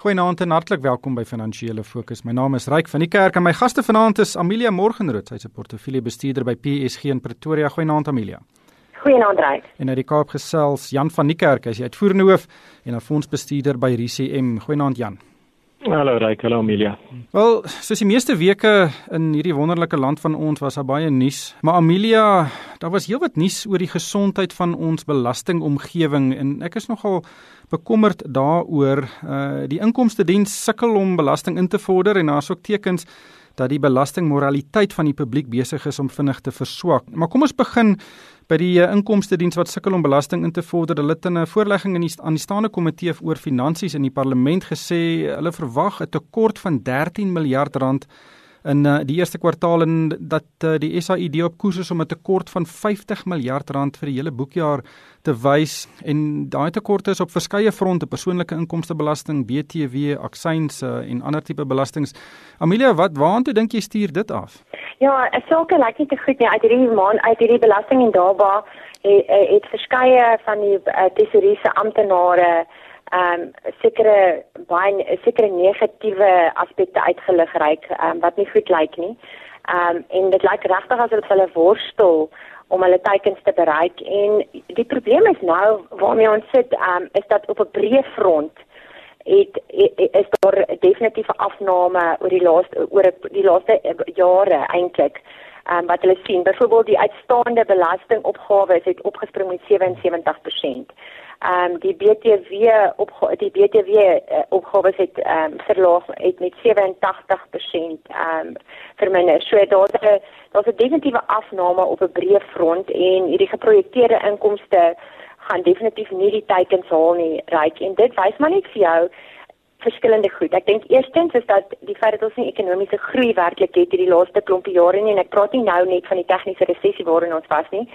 Goeienaand en hartlik welkom by Finansiële Fokus. My naam is Ryk van die Kerk en my gaste vanaand is Amelia Morgenrood, sy's 'n portefeuljebestuurder by PSG in Pretoria. Goeienaand Amelia. Goeienaand Ryk. En uit die Kaap gesels Jan van die Kerk, hy's die uitvoerende hoof en 'n fondsbestuurder by RCM. Goeienaand Jan. Hallo Ryk, hallo Amelia. Wel, soos die meeste weke in hierdie wonderlike land van ons was daar baie nuus, maar Amelia, daar was heelwat nuus oor die gesondheid van ons belastingomgewing en ek is nogal bekommerd daaroor. Uh die inkomste diens sukkel om belasting in te vorder en daar's ook tekens dat die belastingmoraliteit van die publiek besig is om vinnig te verswak. Maar kom ons begin by die uh, inkomste diens wat sukkel om belasting in te vorder. Hulle het in 'n voorlegging in die aan die staande komitee oor finansies in die parlement gesê hulle verwag 'n tekort van 13 miljard rand in uh, die eerste kwartaal en dat uh, die SAID op koers is om 'n tekort van 50 miljard rand vir die hele boekjaar te wys en daai tekorte is op verskeie fronte persoonlike inkomstebelasting, BTW, aksies uh, en ander tipe belastings. Amelia, wat waartoe dink jy stuur dit af? Ja, sou ook like te goed nie uit hierdie maand uit hierdie belasting en daarba het, het verskeie van die uh, tesouriese amptenare ehm um, sekere baie sekere negatiewe aspekte uitgelig reik um, wat nie goed lyk nie. Ehm um, en dit lyk regtig asof hulle worstel om hulle teikens te bereik en die probleem is nou waarmee ons sit ehm um, is dat op 'n breë front het, het is daar definitief 'n afname oor die laaste oor die laaste jare eintlik. Ehm um, wat hulle sien, byvoorbeeld die uitstaande belastingopgawes het opgespring met 77% ehm um, die BTW op die BTW uh, opgawes het ehm um, verlaag het met 87% ehm um, verminder. So daar's 'n daar's 'n definitiewe afname op 'n breë front en hierdie geprojekteerde inkomste gaan definitief nie die teikens haal nie, ryk. En dit wys maar net vir jou verskillende goed. Ek dink eerstens is dat die feit dat ons nie ekonomiese groei werklik het hierdie laaste klompie jare nie en ek praat nie nou net van die tegniese resessie waarin ons was nie,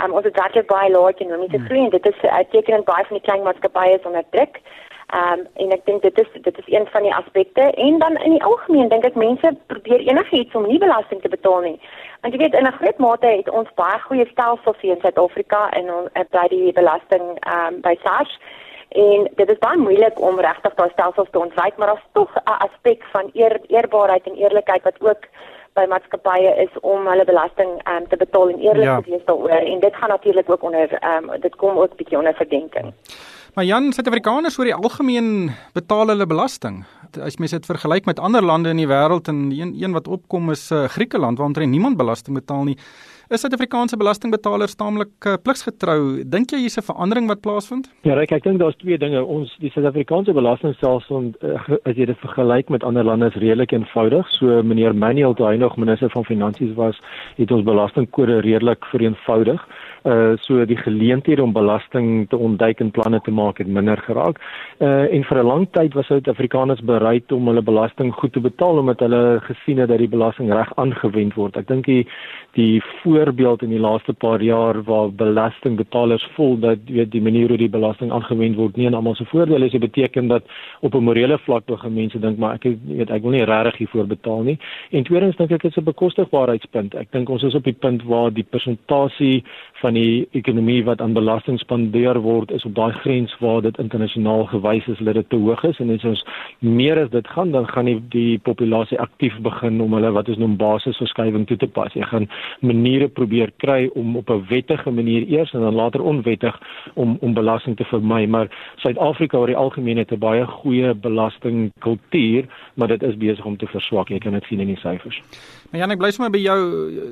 Um, ons het werklik baie lae ekonomiese hmm. groei en dit is uitekeend baie van die klein maatskappye is onder druk. Um, en ek dink dit is dit is een van die aspekte en dan in die algemeen dink ek mense probeer enigiets om nie belasting te betaal nie. Want jy weet in 'n groot mate het ons baie goeie stelsels hier in Suid-Afrika en ons by die belasting um, by SARS en dit is baie moeilik om regtig daai stelsels te ontwyk maar daar's tog 'n aspek van eer, eerbaarheid en eerlikheid wat ook by maatskappye is om hulle belasting um, te betaal en eerlik ja. te wees daaroor en dit gaan natuurlik ook onder um, dit kom ook bietjie onder verdenking. Maar Jan, Suid-Afrikaners oor die algemeen betaal hulle belasting. As mens dit vergelyk met ander lande in die wêreld en een een wat opkom is uh, Griekeland waar omtrent niemand belasting betaal nie. Is Suid-Afrikaanse belastingbetalers taamlik uh, pligsgetrou? Dink jy hier's 'n verandering wat plaasvind? Ja, ek ek dink daar's twee dinge. Ons die Suid-Afrikaanse belastingstelsel uh, as jy dit vergelyk met ander lande is redelik eenvoudig. So meneer Manuel toe hy nog minister van finansies was, het ons belastingkode redelik vereenvoudig. Uh so die geleenthede om belasting te ontduik en planne te maak het minder geraak. Uh en vir 'n lang tyd was Suid-Afrikaners bereid om hulle belasting goed te betaal omdat hulle gesien het dat die belasting reg aangewend word. Ek dink die die voorbeeld in die laaste paar jaar waar belastingbetalers voel dat weet die manier hoe die belasting aangewend word nie en almal se voordeel is, dit beteken dat op 'n morele vlak begin mense dink maar ek weet ek wil nie regtig hiervoor betaal nie. En tweedens dink ek dit is 'n bekostigbaarheidspunt. Ek dink ons is op die punt waar die persentasie van die ekonomie wat aan belasting spandeer word is op daai grens waar dit internasionaal gewys is dat dit te hoog is en as ons meer as dit gaan dan gaan die, die populasie aktief begin om hulle wat is noem basisverskywing toe te pas. Jy gaan maniere probeer kry om op 'n wettige manier eers en dan later onwettig om om belasting te vermy, maar Suid-Afrika oor die algemeen het 'n baie goeie belastingkultuur, maar dit is besig om te verswak. Jy kan dit sien in die syfers. Maar Jan, ek bly sommer by jou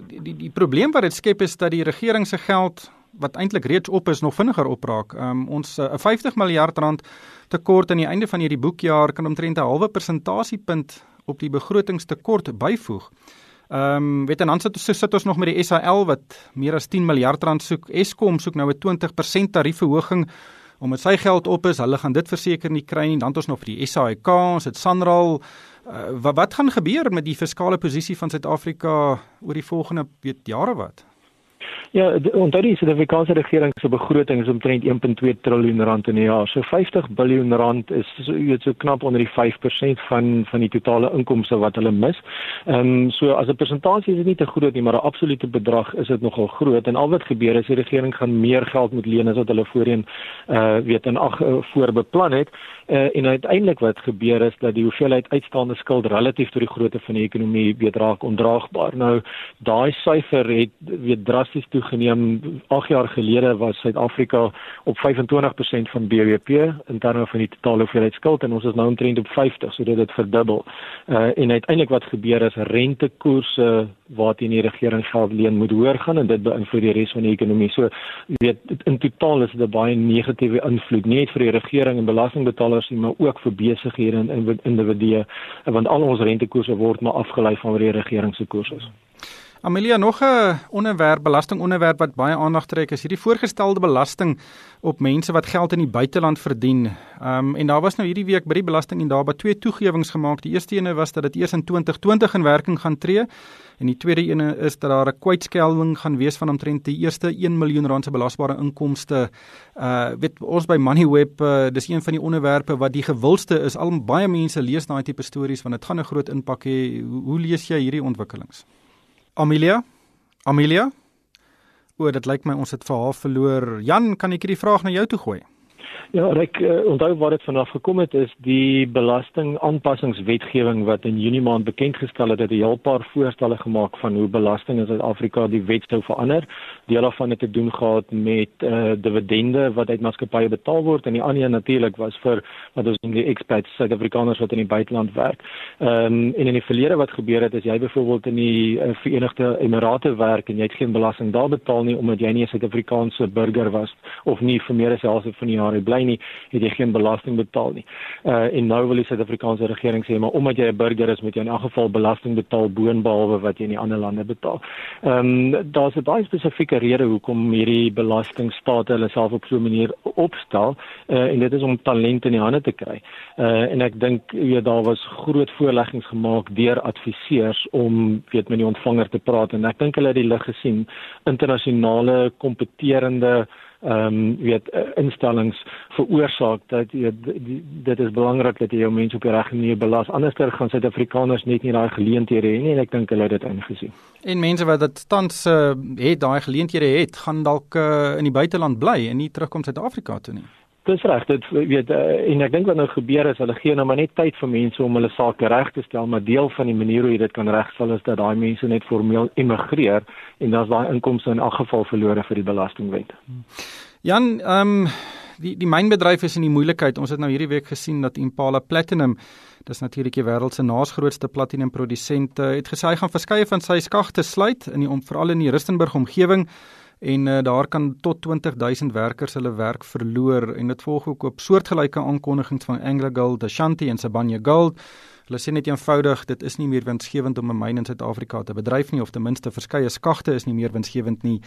die die, die probleem wat dit skep is dat die regering se geld wat eintlik reeds op is nog vinniger opraak. Um, ons eh, 'n uh, 50 miljard rand tekort aan die einde van hierdie boekjaar kan omtrent 'n halwe persentasiepunt op die begrotingstekort byvoeg. Ehm um, weet en dan sit, sit ons nog met die SAL wat meer as 10 miljard rand soek. Eskom soek nou 'n 20% tariefverhoging omdat sy geld op is. Hulle gaan dit verseker nie kry nie. Dan het ons nog vir die SAIK, ons het Sanral. Uh, wat wat gaan gebeur met die fiskale posisie van Suid-Afrika oor die volgende weet jare wat? Ja, onthou die Suid-Afrikaanse regering se begroting is omtrent 1.2 triljoen rand in 'n jaar. So 50 miljard rand is so weet so knap onder die 5% van van die totale inkomste wat hulle mis. Ehm um, so as 'n persentasie is dit nie te groot nie, maar 'n absolute bedrag is dit nogal groot en al wat gebeur is die regering gaan meer geld moet leen as wat hulle voorheen uh weet in ag uh, voorbeplan het. Uh, en uiteindelik wat gebeur is dat die hoeveelheid uitstaande skuld relatief tot die grootte van die ekonomie raak ondraagbaar. Nou daai syfer het weer drasties toegeneem. 8 jaar gelede was Suid-Afrika op 25% van BBP in terme van die totale hoeveelheid skuld en ons is nou omtrent op 50, so dit het verdubbel. Uh en uiteindelik wat gebeur is rentekoerse waarteen die regering geld leen moet hoër gaan en dit beïnvloed die res van die ekonomie. So weet in totaal is dit 'n baie negatiewe invloed nie net vir die regering en belastingbetalers nie, maar ook vir besighede en individue want al ons rentekoerse word maar afgelei van wat die regering se koers is. Amelia nog 'n onderwerp belastingonderwerp wat baie aandag trek is hierdie voorgestelde belasting op mense wat geld in die buiteland verdien. Ehm um, en daar was nou hierdie week by die belasting en daar by twee toegewings gemaak. Die eerste ene was dat dit eers in 2020 in werking gaan tree en die tweede ene is dat daar 'n kwytskelding gaan wees van omtrent die eerste 1 miljoen rand se belasbare inkomste. Uh weet ons by Moneyweb uh, dis een van die onderwerpe wat die gewildste is. Al baie mense lees daai tipe stories want dit gaan 'n groot impak hê. Hoe, hoe lees jy hierdie ontwikkelings? Amelia? Amelia? O, dit lyk my ons het vir haar verloor. Jan, kan ek hierdie vraag na jou toe gooi? Ja, ek uh, onthou waar dit vanaf gekom het is die belastingaanpassingswetgewing wat in Junie maand bekend gestel het dat 'n heel paar voorstelle gemaak van hoe belasting in Suid-Afrika die wet sou verander. Deel daarvan het te doen gehad met uh, dividende wat uit maatskappye betaal word en die ander een natuurlik was vir wat ons noem die expats Suid-Afrikaners wat in die buiteland werk. Ehm um, en in die verlede wat gebeur het is jy byvoorbeeld in die uh, Verenigde Emirate werk en jy het geen belasting daar betaal nie omdat jy nie 'n Suid-Afrikaanse burger was of nie vir meer as helfte van die jaar bly nie, het jy geen belasting betaal nie. Uh en nou wil die Suid-Afrikaanse regering sê maar omdat jy 'n burger is, moet jy in elk geval belasting betaal boonbehalwe wat jy in die ander lande betaal. Ehm um, daar's 'n baie spesifieke rede hoekom hierdie belastingstate hulle self op so 'n manier opstel uh en dit is om talent in die hande te kry. Uh en ek dink jy daar was groot voorleggings gemaak deur adviseurs om weet met die ontvanger te praat en ek dink hulle het die lig gesien internasionale kompeterende ehm um, weet uh, instellings veroorsaak dat jy dit is belangrik dat jy jou mense op die regte manier belas. Anderster gaan Suid-Afrikaners net nie daai geleenthede hê nie en ek dink hulle het dit ingesien. En mense wat dit tans uh, het daai geleenthede het, gaan dalk uh, in die buiteland bly en nie terugkom Suid-Afrika toe nie. Dis reg, dit weet uh, en ek dink wat nou gebeur is hulle gee nou maar net tyd vir mense om hulle sake reg te stel, maar deel van die manier hoe jy dit kan regstel is dat daai mense net formeel immigreer en dan's daai inkomste in elk geval verlore vir die belastingwet. Jan, ehm um, die die mynbedryf is in die moeilikheid. Ons het nou hierdie week gesien dat Impala Platinum, dis natuurlik die wêreld se naasgrootste platinum produsent, het gesê hy gaan verskeie van sy skagte sluit in die om veral in die Rustenburg omgewing en uh, daar kan tot 20000 werkers hulle werk verloor en dit volg ook op soortgelyke aankondigings van AngloGold, Ashanti en Sibanye Gold. Hulle sê net eenvoudig dit is nie meer winsgewend om 'n myn in Suid-Afrika te bedryf nie of ten minste verskeie skagte is nie meer winsgewend nie.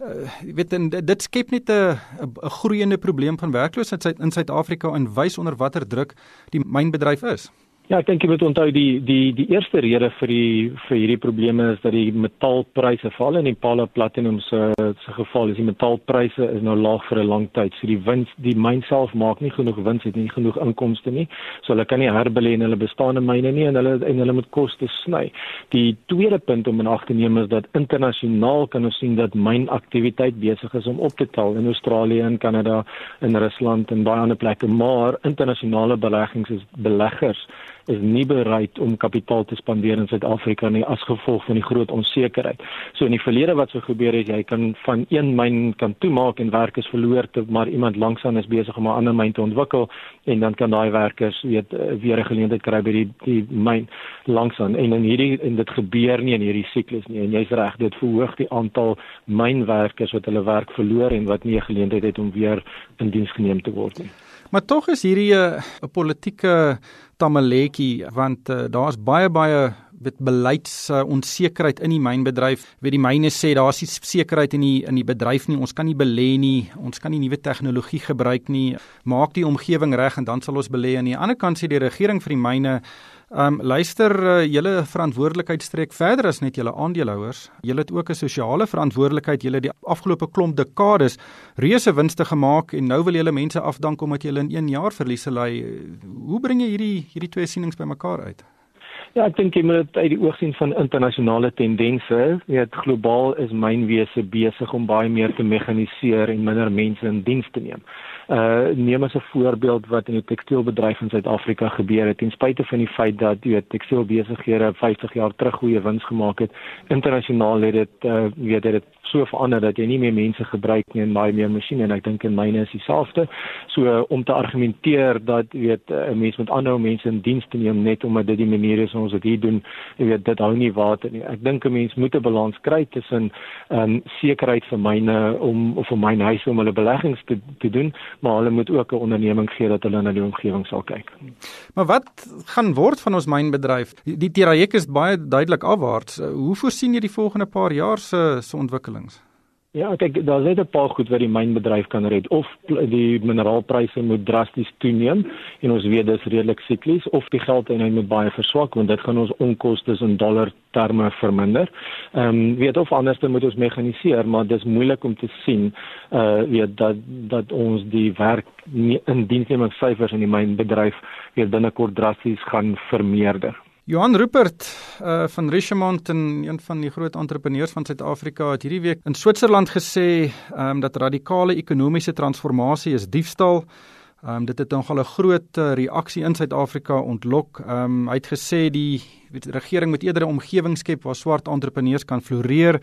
Uh, jy weet en dit skep net 'n 'n groeiende probleem van werkloosheid in Suid-Afrika en wys onder watter druk die mynbedryf is. Ja, ek dink jy moet onthou die die die eerste rede vir die vir hierdie probleme is dat die metaalpryse val en die Pala Platinum se se geval is die metaalpryse is nou laag vir 'n lang tyd. So die wins, die myn self maak nie genoeg wins, het nie genoeg inkomste nie. So hulle kan nie herbelê in hulle bestaande myne nie en hulle en hulle moet koste sny. Die tweede punt om in ag te neem is dat internasionaal kan ons sien dat mynaktiwiteit besig is om op te tel in Australië en Kanada en Rusland en baie ander plekke, maar internasionale beleggings is beleggers is nie bereid om kapitaal te spandeer in Suid-Afrika nie as gevolg van die groot onsekerheid. So in die verlede wat so gebeur het, jy kan van een myn kan toemaak en werkers verloor te maar iemand langsaan is besig om 'n ander myn te ontwikkel en dan kan daai werkers weet eh, weer 'n geleentheid kry by die die myn langsaan en in hierdie en dit gebeur nie in hierdie siklus nie en jy's reg dit verhoog die aantal mynwerkers wat hulle werk verloor en wat nie 'n geleentheid het om weer in diens geneem te word nie. Maar tog is hierdie eh, 'n politieke tamaletjie want uh, daar's baie baie met beleids uh, onsekerheid in die mynbedryf. Weet die myne sê daar's nie sekerheid in die in die bedryf nie. Ons kan nie belê nie. Ons kan nie nuwe tegnologie gebruik nie. Maak die omgewing reg en dan sal ons belê. Aan die ander kant sê die regering vir die myne um, luister, uh, julle verantwoordelikheid strek verder as net julle aandeelhouers. Julle het ook 'n sosiale verantwoordelikheid. Julle het die afgelope klomp dekades reuse winste gemaak en nou wil julle mense afdank omdat julle in 1 jaar verliese ly. Hoe bring jy hierdie hierdie twee sienings bymekaar uit? Ja, ek dink jy moet dit uit die oog sien van internasionale tendense. Jy weet globaal is mynwese besig om baie meer te mekaniseer en minder mense in diens te neem uh neem as 'n voorbeeld wat in die tekstielbedryf in Suid-Afrika gebeur het ten spyte van die feit dat jy weet tekstielbesighede 50 jaar terug goeie wins gemaak het internasionaal het dit uh weet dit so verander dat jy nie meer mense gebruik nie en baie meer masjiene en ek dink in myne is dieselfde so uh, om te argumenteer dat weet 'n uh, mens moet aanhou mense in diens te neem net omdat dit die manier is ons dit hier doen jy weet dit hou nie water nie ek dink 'n mens moet 'n balans kry tussen ehm um, sekerheid vir myne om of vir myn huis om hulle beleggings te, te doen maar hulle moet ook 'n onderneming gee dat hulle na die omgewing sal kyk. Maar wat gaan word van ons mynbedryf? Die traject is baie duidelik afwaarts. Hoe voorsien jy die volgende paar jaar se se ontwikkelings? Ja, kyk, daar's net 'n paar goed wat die mynbedryf kan red of die mineraalpryse moet drasties toeneem en ons weet dis redelik siklies of die geldeenheid moet baie verswak want dit gaan ons onkoste in dollar terme verminder. Ehm um, weet of anders moet ons mekaniseer, maar dis moeilik om te sien uh weet dat dat ons die werk in diensnemingssyfers in die mynbedryf weer binnekort drasties gaan vermeerder. Johan Rupert uh, van Richemont en een van die groot entrepreneurs van Suid-Afrika het hierdie week in Switserland gesê um, dat radikale ekonomiese transformasie is diefstal. Um, dit het nogal 'n groot uh, reaksie in Suid-Afrika ontlok. Um, hy het gesê die weet, regering moet eerder 'n omgewing skep waar swart entrepreneurs kan floreer.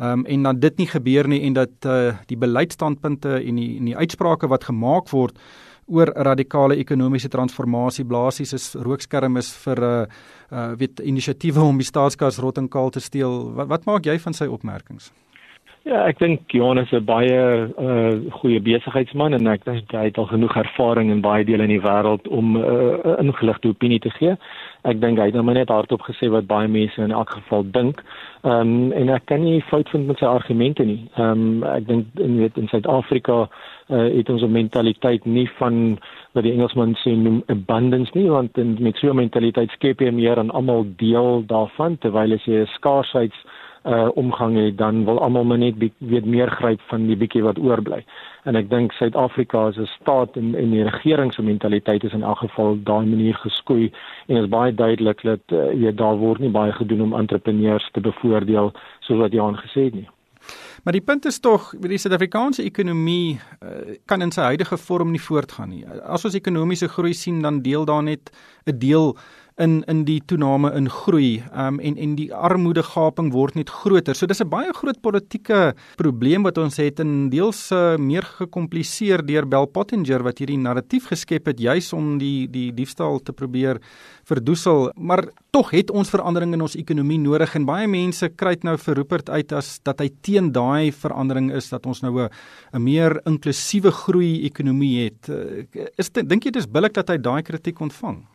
Um, en dat dit nie gebeur nie en dat uh, die beleidsstandpunte en die en die uitsprake wat gemaak word oor radikale ekonomiese transformasie blaasies is rookskerm is vir 'n uh, uh, weet inisiatiewe om die staatskas rot en kaal te steel. Wat, wat maak jy van sy opmerkings? Ja, ek dink Johannes is 'n baie uh, goeie besigheidsman en ek dink hy het al genoeg ervaring in baie dele in die wêreld om 'n uh, ingeligte opinie te gee. Ek dink hy het nou net hardop gesê wat baie mense in elk geval dink. Ehm um, en ek kan nie fout vind met sy argumente nie. Ehm um, ek dink in weet in Suid-Afrika uh, het ons 'n mentaliteit nie van wat die Engelsman sê noem abundance nie want in met so 'n mentaliteit skep jy meer aan almal deel daarvan terwyl as jy 'n skaarsheid uh omgang het dan wil almal maar net weet meer gryp van die bietjie wat oorbly. En ek dink Suid-Afrika as 'n staat en en die regering se mentaliteit is in elk geval daai manier geskoei en is baie duidelik dat uh, weet daar word nie baie gedoen om entrepreneurs te bevoordeel soos wat Jan gesê het nie. Maar die punt is tog, die Suid-Afrikaanse ekonomie uh, kan in sy huidige vorm nie voortgaan nie. As ons ekonomiese groei sien, dan deel daar net 'n deel in in die toename in groei um, en en die armoedegaping word net groter. So dis 'n baie groot politieke probleem wat ons het en deels uh, meer gekompliseer deur Bell Pottinger wat hierdie narratief geskep het juis om die die diefstal te probeer verdoesel. Maar tog het ons verandering in ons ekonomie nodig en baie mense kry dit nou vir Rupert uit as dat hy teen daai verandering is dat ons nou 'n 'n meer inklusiewe groei ekonomie het. Uh, is dink jy dis billik dat hy daai kritiek ontvang?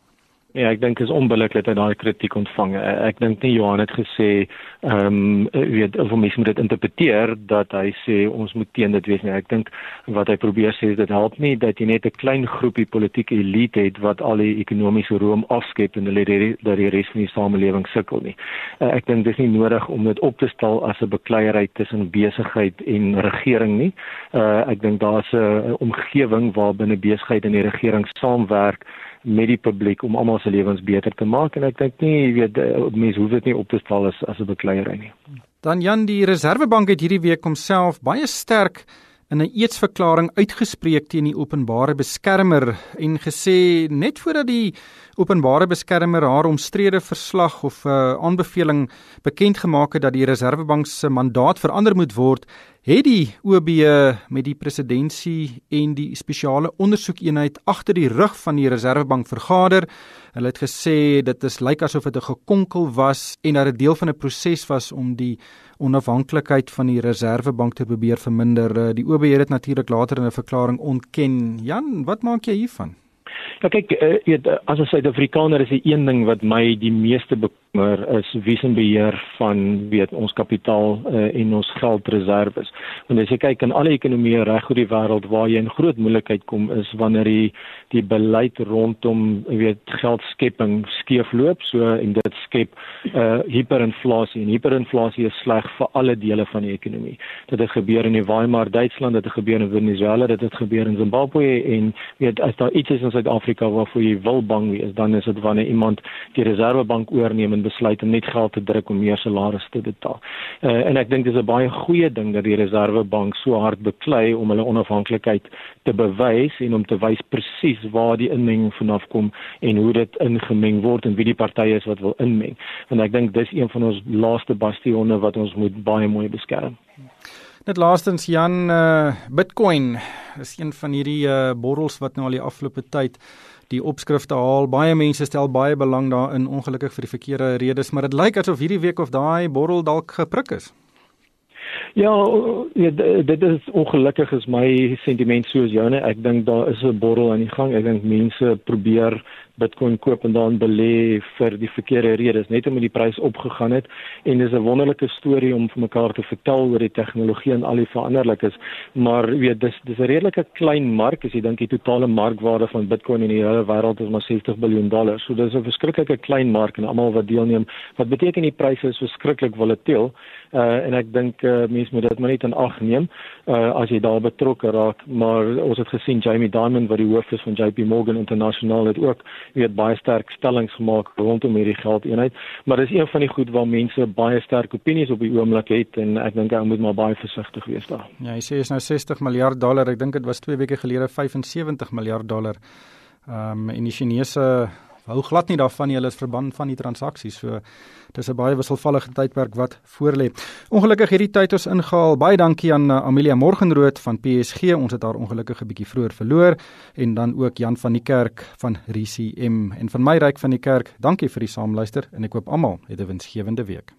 Ja, ek dink is onbillik dat hy daai kritiek ontvang. Eh, ek dink nie Johan het gesê ehm um, weet of mense moet dit interpreteer dat hy sê ons moet teen dit wees nie. Ek dink wat hy probeer sê dit help nie dat jy net 'n klein groepie politieke elite het wat al die ekonomiese room afskep en hulle dat die res van die samelewing sukkel nie. Uh, ek dink dis nie nodig om dit op te stel as 'n bekleierery tussen besigheid en regering nie. Uh, ek dink daar's 'n omgewing waar binne besigheid en die regering saamwerk met die publiek om almal se lewens beter te maak en ek dink nie jy weet eh, mense hoef dit nie op te stel as as 'n bekleierery nie. Dan Jan die Reserwebank het hierdie week homself baie sterk in 'n eetsverklaring uitgespreek teen die openbare beskermer en gesê net voordat die openbare beskermer haar omstrede verslag of 'n uh, aanbeveling bekend gemaak het dat die Reserwebank se mandaat verander moet word, het die OB met die presidentskap en die spesiale ondersoekeenheid agter die rug van die Reserwebank vergader. Hulle het gesê dit is lyk asof dit 'n gekonkel was en dat dit deel van 'n proses was om die onafhanklikheid van die Reserwebank te probeer verminder. Die OB het dit natuurlik later in 'n verklaring ontken. Jan, wat maak jy hiervan? Ja kyk, uh, weet, as 'n Suid-Afrikaner is die een ding wat my die meeste bekommer is wie se beheer van weet ons kapitaal uh, en ons geldreserwes. Want as jy kyk in alle ekonomieë reg oor die wêreld waar jy in groot moeilikheid kom is wanneer die die beleid rondom weet geldskepping skeefloop so en dit skep uh, hiperinflasie en hiperinflasie is sleg vir alle dele van die ekonomie. Dit het gebeur in die Weimar Duitsland, dit het gebeur in Venezuela, dit het gebeur in Zimbabwe en weet as daar iets is in Suid-Afrika waarvoor jy wil bang wees, dan is dit wanneer iemand die Reservebank oorneem en besluit om net geld te druk om meer salarisse te betaal. Uh, en ek dink dis 'n baie goeie ding dat die Reservebank so hard beklei om hulle onafhanklikheid te bewys en om te wys presies waar die inmenging vanaf kom en hoe dit ingemeng word en wie die partye is wat wil inmeng. Want ek dink dis een van ons laaste bastionne wat ons moet baie mooi beskerm. Net laastens Jan uh, Bitcoin is een van hierdie uh, borrels wat nou al die afgelope tyd die opskrifte haal. Baie mense stel baie belang daarin, ongelukkig vir die verkeerde redes, maar dit lyk asof hierdie week of daai borrel dalk geprik is. Ja, ja, dit is ongelukkig is my sentiment soos joune. Ek dink daar is 'n borrel aan die gang. Ek dink mense probeer Bitcoin koop en dan belê vir die verkeerde redes net omdat die prys opgegaan het. En dis 'n wonderlike storie om vir mekaar te vertel oor die tegnologie en al die veranderlikes. Maar weet dis dis 'n redelike klein mark as jy dink die totale markwaarde van Bitcoin in die hele wêreld is maar 60 miljard dollar so dis 'n verskriklike klein mark en almal wat deelneem wat beteken die pryse is verskriklik volatiel. Uh, en ek dink uh, mense moet dit maar net in ag neem uh, as jy daar betrokke raak. Maar ons het gesien Jamie Dimon wat die hoof is van JP Morgan International het ook weet baie sterk stellings gemaak rondom hierdie geldeenheid, maar dis een van die goed waar mense baie sterk opinies op die oomblik het en ek dink ou moet maar baie versigtig wees daar. Ja, hy sê is nou 60 miljard dollar. Ek dink dit was 2 weke gelede 75 miljard dollar. Ehm um, en die Chinese hou glad nie daarvan nie. Hulle is verband van die transaksies. So dis 'n baie wisselvallige tydperk wat voorlê. Ongelukkig hierdie tyd ons ingehaal. Baie dankie aan uh, Amelia Morgenrood van PSG. Ons het haar ongelukkig 'n bietjie vroeër verloor en dan ook Jan van die Kerk van RCM en van my ryk van die kerk. Dankie vir die saamluister en ek hoop almal het 'n winsgewende week.